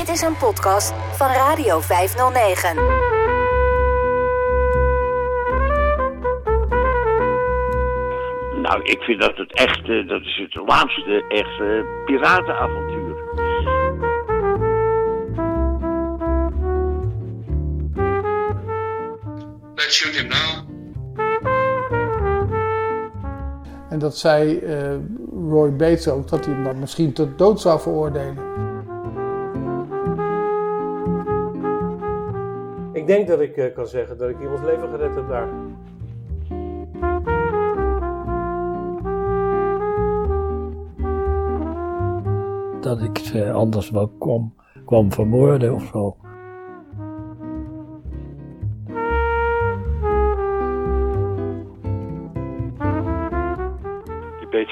Dit is een podcast van Radio 509. Nou, ik vind dat het echte, dat is het laatste echte piratenavontuur. Let's shoot him now. En dat zei eh, Roy Bates ook, dat hij hem dan misschien tot dood zou veroordelen. Ik denk dat ik eh, kan zeggen dat ik iemands leven gered heb daar. Dat ik ze anders wel kwam, kwam vermoorden of zo.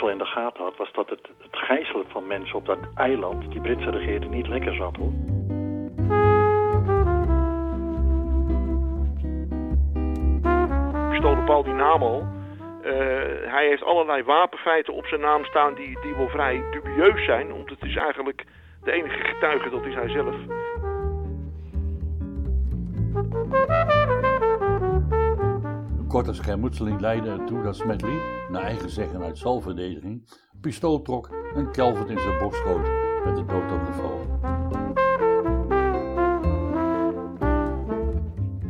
wel in de gaten had, was dat het, het gijzelen van mensen op dat eiland, die Britse regering, niet lekker zat hoor. Die naam al. Eh, hij heeft allerlei wapenfeiten op zijn naam staan die, die wel vrij dubieus zijn. Want het is eigenlijk de enige getuige, dat is hij zelf. Korte schermutseling leidde ertoe dat Smedley, naar eigen zeggen uit zelfverdediging, pistool trok en Calvert in zijn borst schoot met de dood op.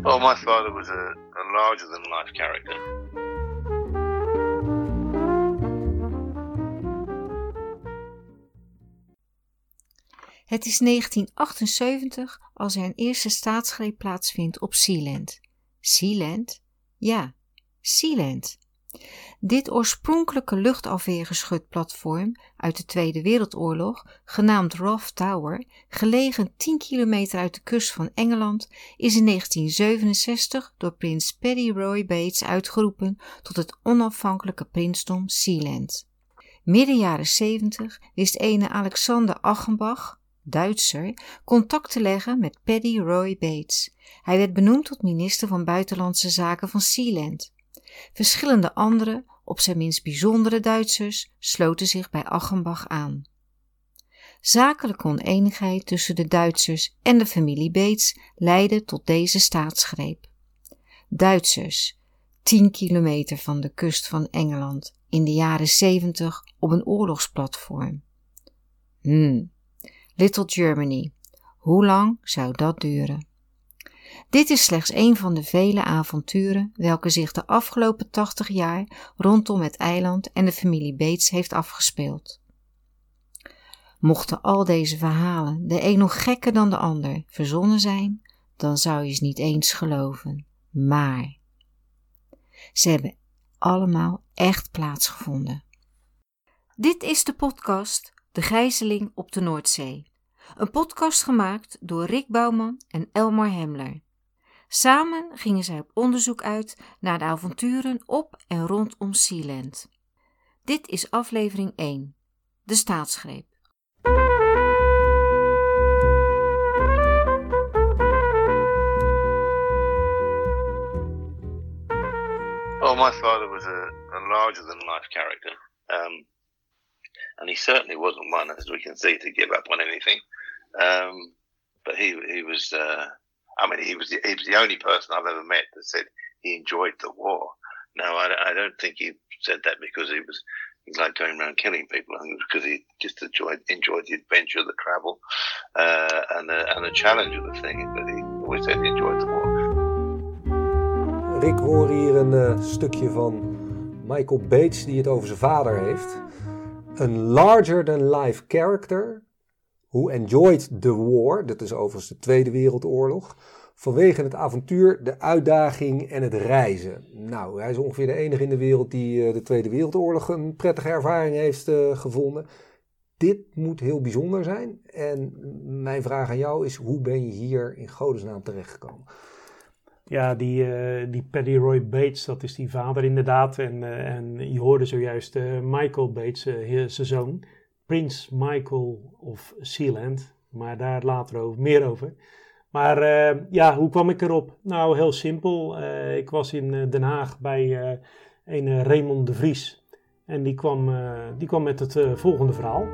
Well, my father was a, a larger than life character. Het is 1978 als er een eerste staatsgreep plaatsvindt op Sealand. Sealand? Ja, Sealand. Dit oorspronkelijke luchtafweergeschutplatform uit de Tweede Wereldoorlog, genaamd Rough Tower, gelegen 10 kilometer uit de kust van Engeland, is in 1967 door prins Paddy Roy Bates uitgeroepen tot het onafhankelijke prinsdom Sealand. Midden jaren 70 wist ene Alexander Achenbach, Duitser, contact te leggen met Paddy Roy Bates. Hij werd benoemd tot minister van Buitenlandse Zaken van Sealand. Verschillende andere, op zijn minst bijzondere Duitsers, sloten zich bij Achenbach aan. Zakelijke oneenigheid tussen de Duitsers en de familie Bates leidde tot deze staatsgreep. Duitsers, 10 kilometer van de kust van Engeland, in de jaren 70 op een oorlogsplatform. Hmm, Little Germany, hoe lang zou dat duren? Dit is slechts een van de vele avonturen welke zich de afgelopen 80 jaar rondom het eiland en de familie Bates heeft afgespeeld. Mochten al deze verhalen, de een nog gekker dan de ander, verzonnen zijn, dan zou je ze niet eens geloven. Maar ze hebben allemaal echt plaatsgevonden. Dit is de podcast De Gijzeling op de Noordzee. Een podcast gemaakt door Rick Bouwman en Elmar Hemler. Samen gingen zij op onderzoek uit naar de avonturen op en rondom Sealand. Dit is aflevering 1, de staatsgreep. Well, my father was a, a larger than life character. Um, and he certainly wasn't one, as we can see, to give up on anything. Um, but he he was. Uh, I mean, he was the, he was the only person I've ever met that said he enjoyed the war. Now, I, I don't think he said that because he was he liked going around killing people. I think because he just enjoyed enjoyed the adventure, the travel, uh, and the and the challenge of the thing. But he always said he enjoyed the war. Rick, horen hier een eh, stukje van Michael Bates die het over zijn vader heeft. Een larger than life character who enjoyed the war, dat is overigens de Tweede Wereldoorlog, vanwege het avontuur, de uitdaging en het reizen. Nou, hij is ongeveer de enige in de wereld die eh, de Tweede Wereldoorlog een prettige ervaring heeft eh, gevonden. Dit moet heel bijzonder zijn. En mijn vraag aan jou is, hoe ben je hier in godesnaam terechtgekomen? Ja, die, eh, die Paddy Roy Bates, dat is die vader inderdaad. En, en je hoorde zojuist Michael Bates, zijn zoon. Prins Michael of Sealand. Maar daar later over, meer over. Maar ja, hoe kwam ik erop? Nou, heel simpel. ik was in Den Haag bij een Raymond de Vries. En die kwam, die kwam met het volgende verhaal.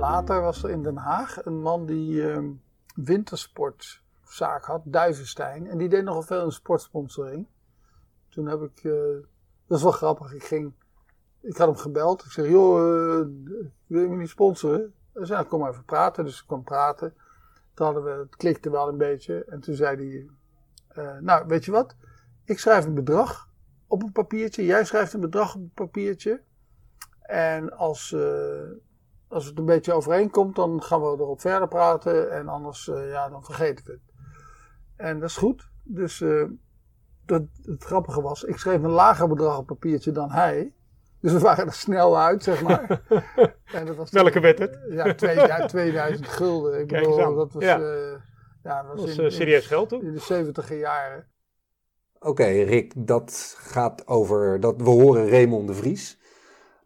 later was er in Den Haag een man die ehm, wintersportzaak had, Duivenstein. En die deed nogal veel in sportsponsoring. Toen heb ik, eh, dat is wel grappig, ik ging, ik had hem gebeld. Ik zeg, joh, eh, wil je me niet sponsoren? Hij zei, kom maar even praten. Dus ik kwam praten. Toen hadden we, het klikte wel een beetje. En toen zei hij, eh, nou, weet je wat? Ik schrijf een bedrag op een papiertje. Jij schrijft een bedrag op een papiertje. En als, eh, als het een beetje overeenkomt, dan gaan we erop verder praten. En anders, ja, dan vergeten we het. En dat is goed. Dus dat, het grappige was, ik schreef een lager bedrag op papiertje dan hij. Dus we waren er snel uit, zeg maar. en dat was Welke werd het? Ja, twee- ja, 2000 gulden. Ik Kijk bedoel, dat was, Ja. eh, ja, dat was, Dat was, in- eh, serieus geld toen? In de 70 jaren. Oké, Rick, dat gaat over. Dat, we horen Raymond de Vries.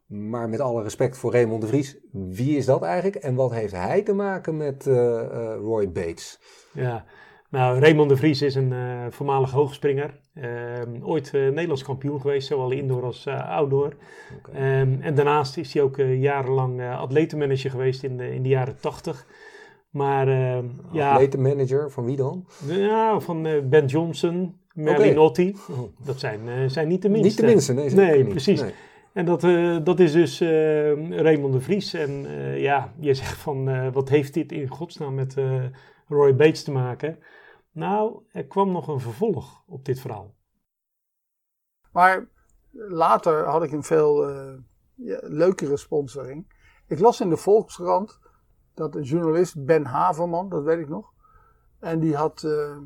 Maar met alle respect voor Raymond de Vries, wie is dat eigenlijk en wat heeft hij te maken met eh, eh, Roy Bates? Ja, nou, Raymond de Vries is een eh, voormalig hoogspringer. Ehm, ooit eh, Nederlands kampioen geweest, zowel indoor als eh, outdoor. Ehm, en daarnaast is hij ook eh, jarenlang atletenmanager geweest in de, in de jaren tachtig. Maar ehm, ja, Atletenmanager, van wie dan? ja, van eh, Ben Johnson, Merlin Oké. Otti. Dat zijn, zijn niet de minste. Niet de minste, nee, niet. precies. Nee. En dat, dat is dus Raymond de Vries. En ja, je zegt van, wat heeft dit in godsnaam met Roy Bates te maken? Nou, er kwam nog een vervolg op dit verhaal. Maar later had ik een veel eh, leukere sponsoring. Ik las in de Volkskrant dat een journalist, Ben Haverman, dat weet ik nog. En die had, eh,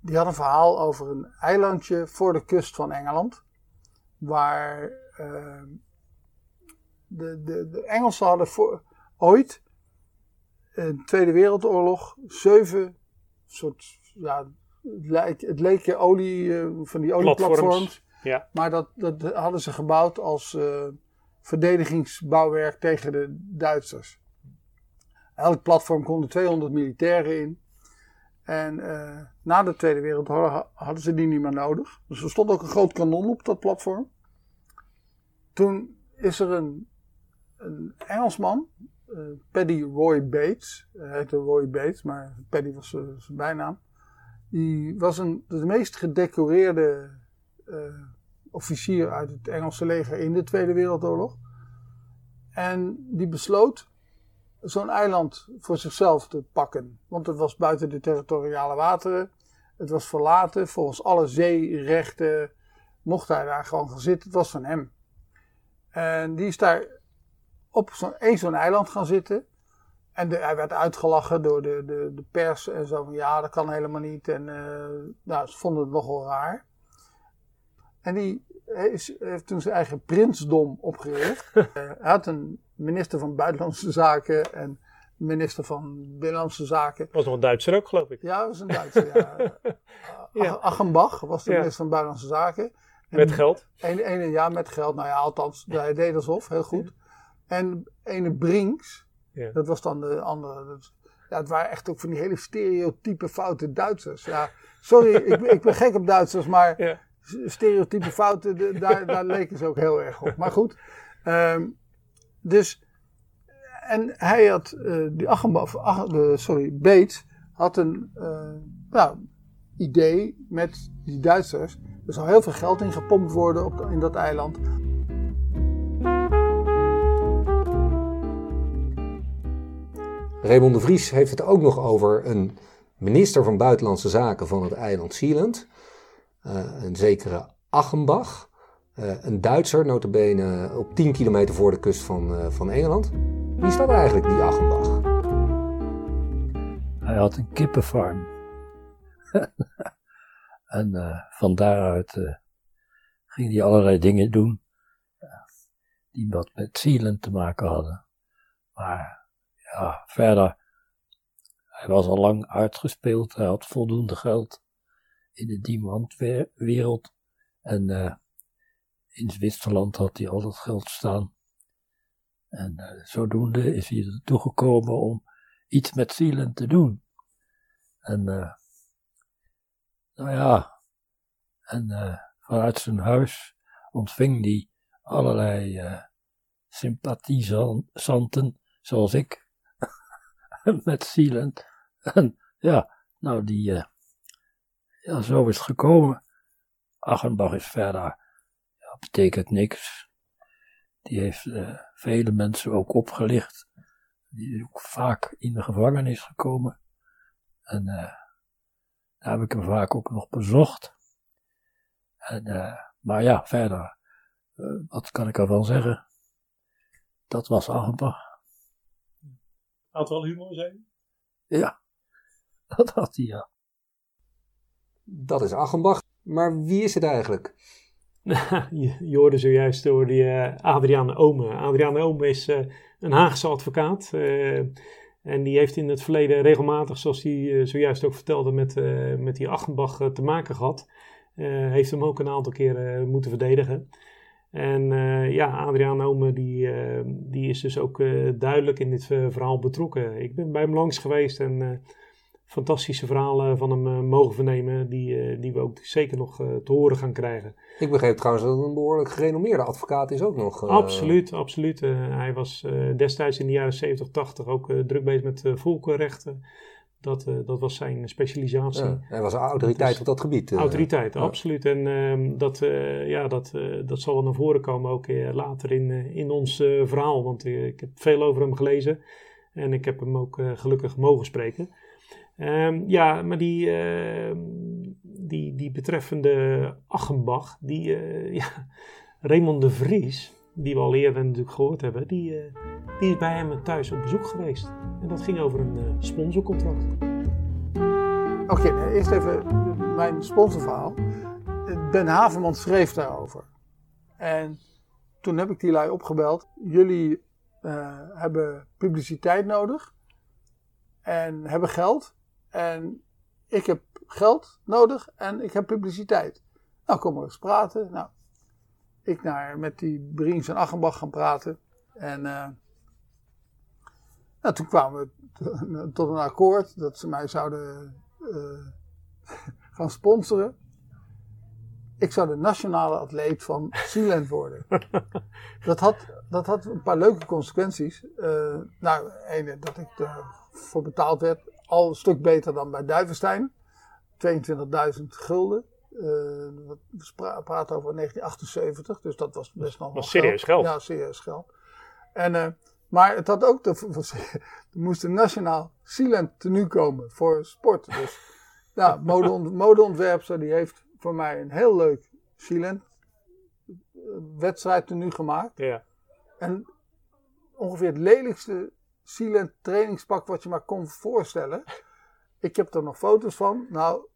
die had een verhaal over een eilandje voor de kust van Engeland. Waar eh, de, de, de Engelsen hadden voor, ooit in de Tweede Wereldoorlog zeven soort, ja, het leek, het leek je olie, eh, van die olieplatforms. Platforms, ja. Maar dat, dat hadden ze gebouwd als eh, verdedigingsbouwwerk tegen de Duitsers. Elk platform konden 200 militairen in. En eh, na de Tweede Wereldoorlog ha- hadden ze die niet meer nodig. Dus er stond ook een groot kanon op dat platform. Toen is er een, een Engelsman, Paddy Roy Bates. Hij heette Roy Bates, maar Paddy was eh, zijn bijnaam. Die was een, de meest gedecoreerde eh, officier uit het Engelse leger in de Tweede Wereldoorlog. En die besloot zo'n eiland voor zichzelf te pakken. Want het was buiten de territoriale wateren. Het was verlaten. Volgens alle zeerechten mocht hij daar gewoon gaan zitten. Het was van hem. En die is daar op zo'n één zo'n eiland gaan zitten. En de- hij werd uitgelachen door de, de, de pers en zo van ja, dat kan helemaal niet. En eh, nou, ze vonden het nogal raar. En die is, heeft toen zijn eigen prinsdom opgericht. Eh, hij had een minister van Buitenlandse Zaken en minister van Binnenlandse Zaken. Was nog een Duitser ook, geloof ik. Ja, dat was een Duitser. ja. Ja. Ach- Achenbach was de Ja. minister van Buitenlandse Zaken. En Met geld. Ene, ene, ja, met geld. Nou ja, althans, hij deed alsof, heel goed. En ene Brinks, Ja. dat was dan de andere. dat- ja, het waren echt ook van die hele stereotype foute Duitsers. Ja, sorry, ik, ben- ik ben gek op Duitsers, maar Ja. stereotype fouten, de- daar, daar leken ze ook heel erg op. Maar goed, ehm, dus, en hij had, eh, die Achenbach, Ach- de, sorry, Bates, had een eh, nou, idee met die Duitsers. Er zou heel veel geld in gepompt worden op, in dat eiland. Raymond de Vries heeft het ook nog over een minister van Buitenlandse Zaken van het eiland Zeeland. Eh, een zekere Achenbach. Eh, een Duitser, notabene op 10 kilometer voor de kust van, eh, van Engeland. Wie is dat eigenlijk, die Achenbach? Hij had een kippenfarm. en van daaruit ging hij allerlei dingen doen die wat met Zealand te maken hadden. Maar verder, hij was al lang uitgespeeld. Hij had voldoende geld in de diamantwereld. En eh, in Zwitserland had hij al dat geld staan. En eh, zodoende is hij ertoe gekomen om iets met Zealand te doen. En eh, nou ja, en vanuit zijn huis ontving hij allerlei sympathisanten, zoals ik, met Sealand. En ja, nou die, eh, ja, zo is het gekomen. Achenbach is verder, ja, betekent niks. Die heeft eh, vele mensen ook opgelicht. Die is ook vaak in de gevangenis gekomen. En eh, daar heb ik hem vaak ook nog bezocht. En, maar ja, verder, wat kan ik ervan zeggen? Dat was Achenbach. Had wel humor zijn? Ja, dat had hij ja. Dat is Achenbach. Maar wie is het eigenlijk? je, je hoorde zojuist door die uh, Adriaan Ome. Adriaan Ome is uh, een Haagse advocaat. Uh, en die heeft in het verleden regelmatig, zoals hij zojuist ook vertelde, met, met die Achenbach te maken gehad. heeft hem ook een aantal keren moeten verdedigen. En ja, Adriaan Ome die, die is dus ook duidelijk in dit verhaal betrokken. Ik ben bij hem langs geweest en fantastische verhalen van hem mogen vernemen, die, die we ook zeker nog te horen gaan krijgen. Ik begreep trouwens dat het een behoorlijk gerenommeerde advocaat is ook nog. Absoluut, absoluut. hij was destijds in de jaren 70, 80 ook druk bezig met volkenrechten. Dat, dat was zijn specialisatie. Ja, hij was een autoriteit is, op dat gebied. Autoriteit, absoluut. En ehm, dat, ja, dat, dat zal wel naar voren komen ook later in, in ons verhaal. Want ik heb veel over hem gelezen. En ik heb hem ook gelukkig mogen spreken. Um, ja, maar die, uh, die, die betreffende Achenbach, die, ja, Raymond de Vries, die we al eerder natuurlijk gehoord hebben, die, uh, die is bij hem thuis op bezoek geweest. En dat ging over een sponsorcontract. Oké, eerst even mijn sponsorverhaal. Ben Haverman schreef daarover. En toen heb ik die lui opgebeld. Jullie hebben publiciteit nodig en hebben geld. En ik heb geld nodig en ik heb publiciteit. Nou, kom maar eens praten. Nou, ik naar, met die Briens en Achenbach gaan praten. En uh, nou, toen kwamen we tot een akkoord dat ze mij zouden uh, gaan sponsoren. Ik zou de nationale atleet van Sealand worden. dat, had, dat had een paar leuke consequenties. Uh, nou, ene, dat ik ervoor betaald werd al een stuk beter dan bij Duivenstein. 22.000 gulden. Uh, we praten over 1978, dus dat was best nog was serieus geld. Ja, serieus geld. En, uh, maar het had ook, de, er moest een nationaal Sealand tenue komen voor sport. Dus ja, mode, modeontwerpster die heeft voor mij een heel leuk Sealand eh, wedstrijd tenue gemaakt. Ja. En ongeveer het lelijkste Sealand trainingspak wat je maar kon voorstellen. Ik heb er nog foto's van. Nou,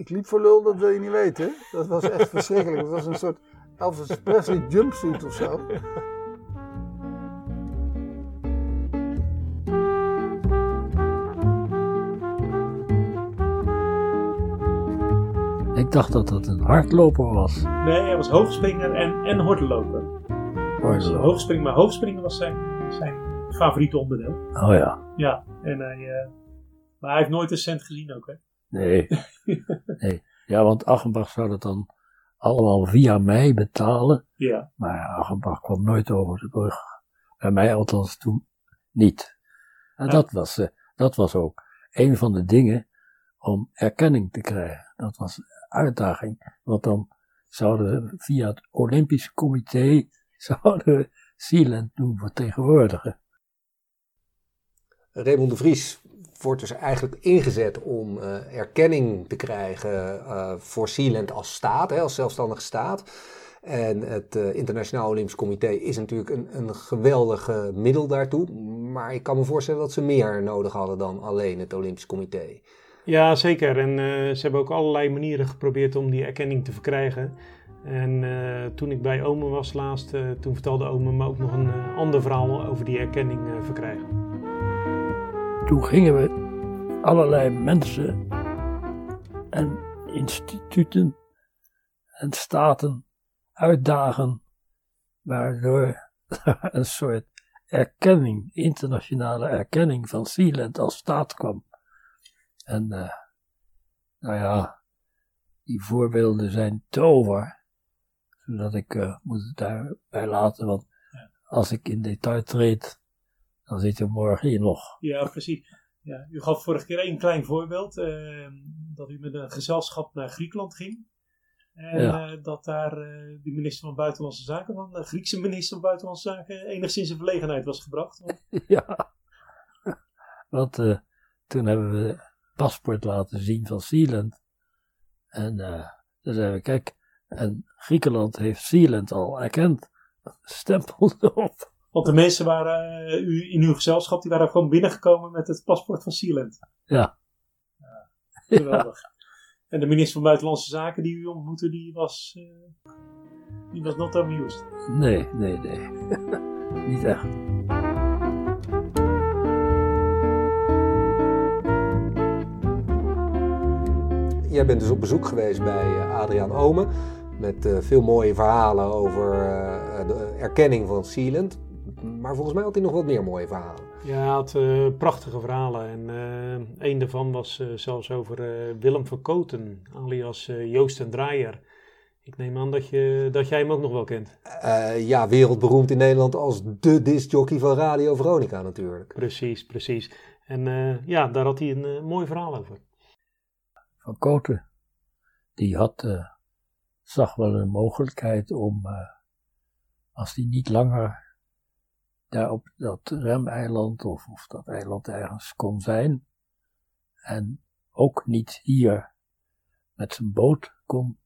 ik liep voor lul, dat wil je niet weten. Dat was echt verschrikkelijk. Dat was een soort Elvis Presley jumpsuit of zo. Ik dacht dat dat een hardloper was. Nee, hij was hoogspringer en, en hordenloper. Dus hoogspringen, maar hoogspringen was zijn, zijn favoriete onderdeel. Oh ja. Ja, en hij, uh, maar hij heeft nooit een cent gezien ook, hè? Nee. nee. Ja, want Achenbach zou dat dan allemaal via mij betalen. Ja. Maar Achenbach kwam nooit over de brug. Bij mij althans toen niet. En ja. dat, was, uh, dat was ook een van de dingen om erkenning te krijgen. Dat was een uitdaging. Want dan zouden we via het Olympisch Comité zouden we Sealand doen vertegenwoordigen. Raymond de Vries wordt dus eigenlijk ingezet om uh, erkenning te krijgen uh, voor Sealand als staat, hè, als zelfstandige staat. En het uh, Internationaal Olympisch Comité is natuurlijk een, een geweldig middel daartoe. Maar ik kan me voorstellen dat ze meer nodig hadden dan alleen het Olympisch Comité. Ja, zeker. En ze hebben ook allerlei manieren geprobeerd om die erkenning te verkrijgen. En toen ik bij Ome was laatst, toen vertelde Ome me ook nog een ander verhaal over die erkenning verkrijgen toen gingen we allerlei mensen en instituten en staten uitdagen, waardoor een soort erkenning, internationale erkenning van Sealand als staat kwam. En uh, nou ja, die voorbeelden zijn tover, zodat ik uh, moet het daarbij laten, want als ik in detail treed, dan zit je morgen hier nog. Ja, precies. Ja, u gaf vorige keer één klein voorbeeld. eh, dat u met een gezelschap naar Griekenland ging. En Ja. eh, dat daar eh, de minister van Buitenlandse Zaken, van de Griekse minister van Buitenlandse Zaken, enigszins in verlegenheid was gebracht. Want- Ja. Want eh, toen hebben we het paspoort laten zien van Sealand. En toen zeiden we, kijk, en Griekenland heeft Sealand al erkend. Stempel erop. Want de mensen waren eh, u, in uw gezelschap, die waren gewoon binnengekomen met het paspoort van Sealand. Ja. Geweldig. En de minister van Buitenlandse Zaken die u ontmoette, die was, eh, die was not amused. Nee, nee, nee. Niet echt. Jij bent dus op bezoek geweest bij eh, Adriaan Omen. Met eh, veel mooie verhalen over eh, de erkenning van Sealand. Maar volgens mij had hij nog wat meer mooie verhalen. Ja, hij had eh, prachtige verhalen. En eh een daarvan was eh, zelfs over eh, Willem van Koten, alias eh, Joost en Draaier. Ik neem aan dat, je, dat jij hem ook nog wel kent. Eh, ja, wereldberoemd in Nederland als de discjockey van Radio Veronica natuurlijk. Precies, precies. En eh, ja, daar had hij een mooi verhaal over. Van Koten. Die had, eh, zag wel een mogelijkheid om, als die niet langer daar op dat remeiland of, of dat eiland ergens kon zijn. En ook niet hier met zijn boot kon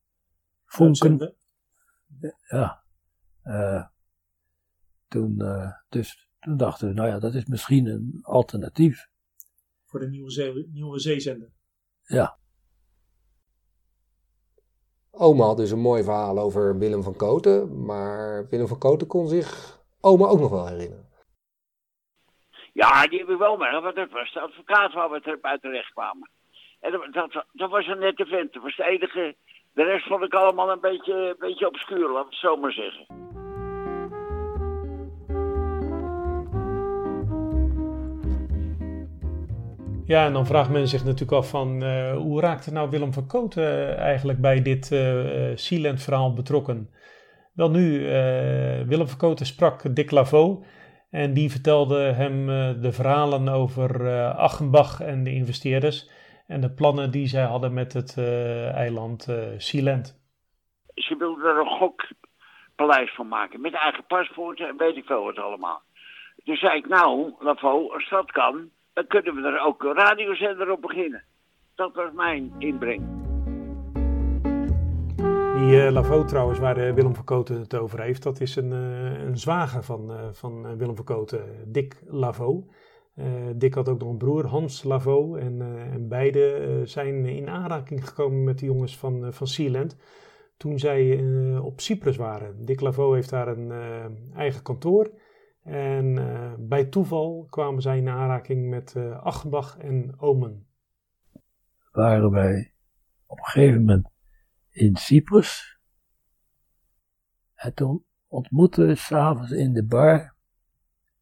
vonken. Ja. Eh, toen, eh, dus toen dachten we, nou ja, dat is misschien een alternatief. Voor de nieuwe, zee, nieuwe zeezender. Ja. Oma had dus een mooi verhaal over Willem van Koten. Maar Willem van Koten kon zich oma ook nog wel herinneren. Ja, die heb ik wel mee, want dat was de advocaat waar we ter- bij terecht kwamen. En dat, dat, dat was een nette vent, dat was de enige. De rest vond ik allemaal een beetje, een beetje obscuur, laten we het zo maar zeggen. Ja, en dan vraagt men zich natuurlijk af van eh, hoe raakte nou Willem van Koten eh, eigenlijk bij dit eh Sealand verhaal betrokken? Wel nu, eh, Willem van Koten sprak Dick Lavaux en die vertelde hem eh, de verhalen over eh Achenbach en de investeerders en de plannen die zij hadden met het eiland Sealand. Ze wilden er een gokpaleis van maken, met eigen paspoorten en weet ik veel wat allemaal. Toen zei ik, nou, Lavo, als dat kan, dan kunnen we er ook een radiozender op beginnen. Dat was mijn inbreng. Die eh Lavaux trouwens, waar eh, Willem van Koten het over heeft, dat is een, eh, een zwager van, van Willem van Koten, Dick. Eh, Dick had ook nog een broer, Hans Lavaux. En, beide zijn in aanraking gekomen met de jongens van, van Sealand toen zij op Cyprus waren. Dick Lavaux heeft daar een eigen kantoor. En bij toeval kwamen zij in aanraking met Achenbach en Omen. waren wij op een gegeven moment in Cyprus. En toen ontmoetten we s'avonds in de bar,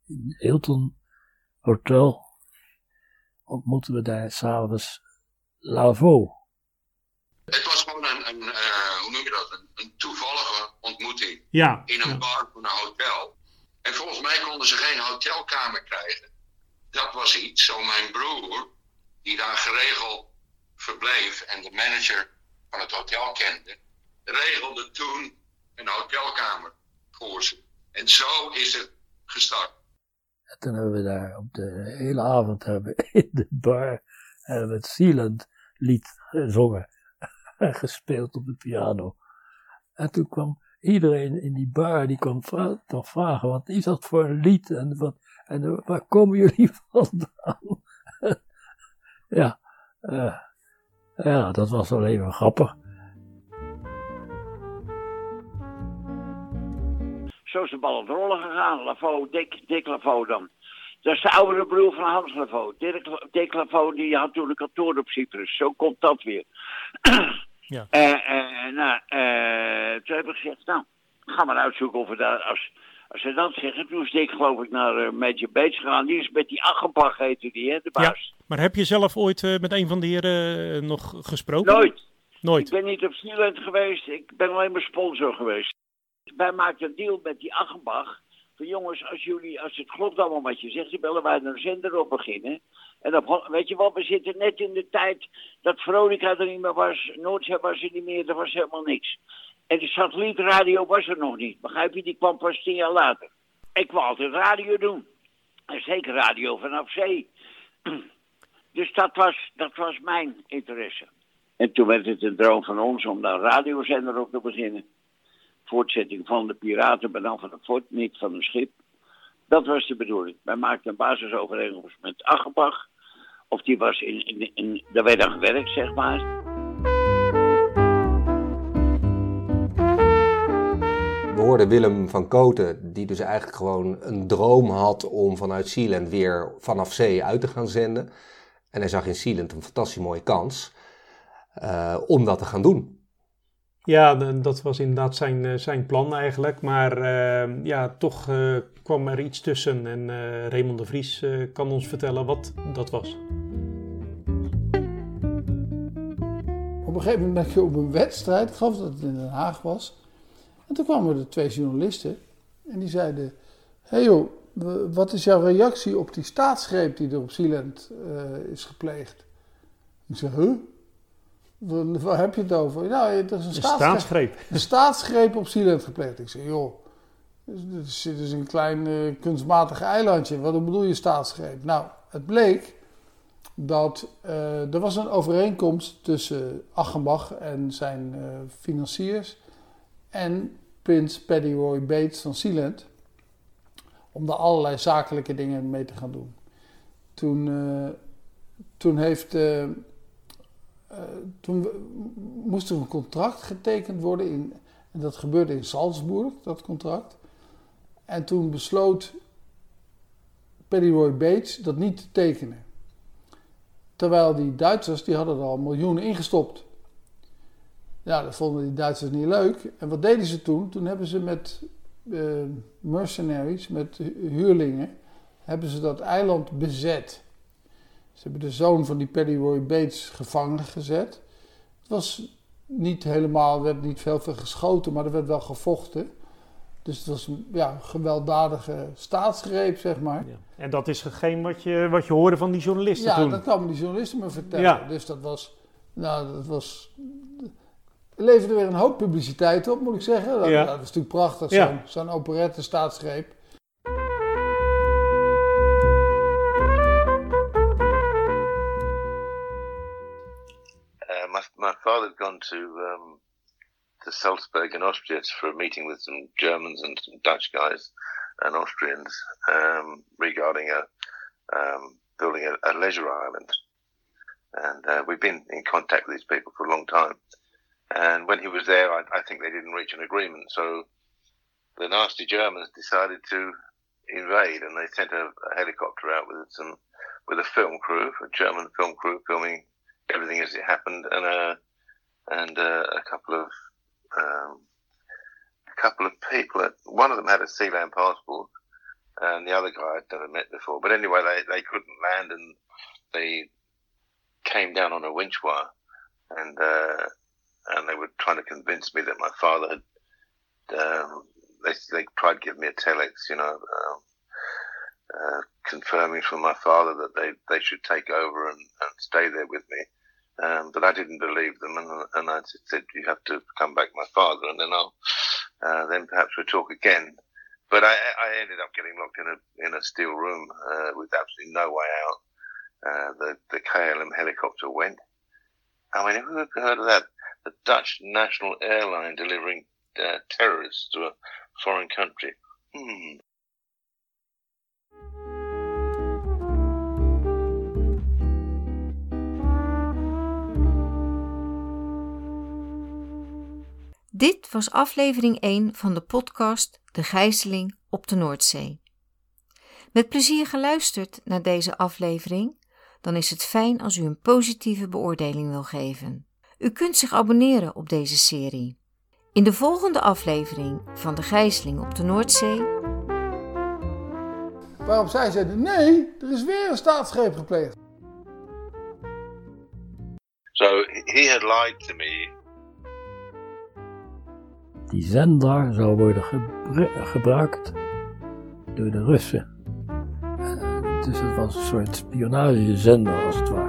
in het Hilton Hotel, ontmoetten we daar s'avonds Lavaux. Het was gewoon een, een eh, hoe noem je dat, een, een toevallige ontmoeting Ja, in een ja. bar van een hotel. En volgens mij konden ze geen hotelkamer krijgen. Dat was iets. Zo mijn broer, die daar geregeld verbleef en de manager van het hotel kende, regelde toen een hotelkamer voor ze. En zo is het gestart. En toen hebben we daar op de hele avond hebben in de bar hebben het Sealand lied gezongen en gespeeld op de piano. En toen kwam iedereen in die bar, die kwam toch vragen, wat is dat voor een lied en, wat, en waar komen jullie vandaan? ja, eh, ja, dat was wel even grappig. Zo is de bal aan het rollen gegaan. Lavo, Dick, Dick Lavo dan. Dat is de oudere broer van Hans Lavo. Dirk, Dick Lavo die had toen een kantoor op Cyprus. Zo komt dat weer. Ja. Eh, eh, nou, eh, toen heb ik gezegd, nou, ga maar uitzoeken of we daar, als, als ze dat zeggen. Toen is Dick geloof ik naar eh, Major Bates gegaan. Die is met die Achenbach heette die, hè, de baas. Maar heb je zelf ooit eh, met een van de heren eh, nog gesproken? Nooit. Nooit. Ik ben niet op Sealand geweest. Ik ben alleen maar sponsor geweest. Wij maakten een deal met die Achenbach. Van jongens, als jullie, als het klopt allemaal wat je zegt, dan bellen wij een zender op beginnen. En dan, weet je wat, we zitten net in de tijd dat Veronica er niet meer was, Noordzee was er niet meer, er was helemaal niks. En de satellietradio was er nog niet, begrijp je? Die kwam pas tien jaar later. Ik wou altijd radio doen. En zeker radio vanaf zee. Dus dat was, dat was mijn interesse. En toen werd het een droom van ons om daar een radiozender op te beginnen. Voortzetting van de piraten, maar dan van het fort, niet van een schip. Dat was de bedoeling. Wij maakten een basisovereenkomst met Achenbach. Of die was in, in, in, daar werd aan gewerkt, zeg maar. We hoorden Willem van Koten, die dus eigenlijk gewoon een droom had om vanuit Sealand weer vanaf zee uit te gaan zenden. En hij zag in Sealand een fantastisch mooie kans uh, om dat te gaan doen. Ja, dat was inderdaad zijn, eh, zijn plan eigenlijk. Maar uh, ja, toch uh, kwam er iets tussen. En Raymond de Vries kan ons vertellen wat dat was. Op een gegeven moment ben je op een wedstrijd, ik geloof dat het in Den Haag was. En toen kwamen er twee journalisten. En die zeiden: Hé hey joh, wat is jouw reactie op die staatsgreep die er op Sealand is gepleegd? Ik zeg: Huh? Waar heb je het over? Nou, er is een, een staatsgreep. Een staatsgreep op Sealand gepleegd. Ik zeg, joh, dit is, dit is een klein uh, kunstmatig eilandje. Wat bedoel je staatsgreep? Nou, het bleek dat uh, er was een overeenkomst tussen Achenbach en zijn uh, financiers en prins Paddy Roy Bates van Sealand om daar allerlei zakelijke dingen mee te gaan doen. Toen, toen heeft uh, toen moest er een contract getekend worden. In, en dat gebeurde in Salzburg, dat contract. En toen besloot Paddy Roy Bates dat niet te tekenen. Terwijl die Duitsers, die hadden er al miljoenen ingestopt. Ja, dat vonden die Duitsers niet leuk. En wat deden ze toen? Toen hebben ze met uh, mercenaries, met huurlingen, hebben ze dat eiland bezet. Ze hebben de zoon van die Paddy Roy Bates gevangen gezet. Het was niet helemaal, er werd niet veel veel geschoten, maar er werd wel gevochten. Dus het was een ja, gewelddadige staatsgreep, zeg maar. Ja. En dat is geen wat je, wat je hoorde van die journalisten ja, toen? Ja, dat kwamen die journalisten me vertellen. Ja. Dus dat was, nou, dat was... Leverde weer een hoop publiciteit op, moet ik zeggen. Dat, ja. dat is natuurlijk prachtig, zo'n operette staatsgreep. my father had gone to um, to Salzburg in Austria for a meeting with some Germans and some Dutch guys and Austrians um, regarding a um, building a, a, leisure island. And uh, we've been in contact with these people for a long time. And when he was there, I, I think they didn't reach an agreement. So the nasty Germans decided to invade, and they sent a, a helicopter out with some with a film crew, a German film crew, filming everything as it happened, and uh, and uh, a couple of um, a couple of people. One of them had a Sealand passport, and the other guy I'd never met before. But anyway, they they couldn't land, and they came down on a winch wire, and uh, and they were trying to convince me that my father had. Um, they, they tried to give me a telex, you know, um, uh, confirming from my father that they, they should take over and, and stay there with me. Um, but I didn't believe them, and, and I said, "You have to come back, my father, and then I'll uh, then perhaps we'll talk again." But I, I, ended up getting locked in a in a steel room uh, with absolutely no way out. Uh, the the KLM helicopter went. I mean, who heard of that? The Dutch national airline delivering uh, terrorists to a foreign country. Hmm. Dit was aflevering 1 van de podcast De Gijzeling op de Noordzee. Met plezier geluisterd naar deze aflevering, dan is het fijn als u een positieve beoordeling wil geven. U kunt zich abonneren op deze serie. In de volgende aflevering van De Gijzeling op de Noordzee. Waarop zij zeiden: nee, er is weer een staatsgreep gepleegd. So he had lied to me die zender zou worden gebruikt door de Russen. Eh, dus het was een soort spionagezender als het ware.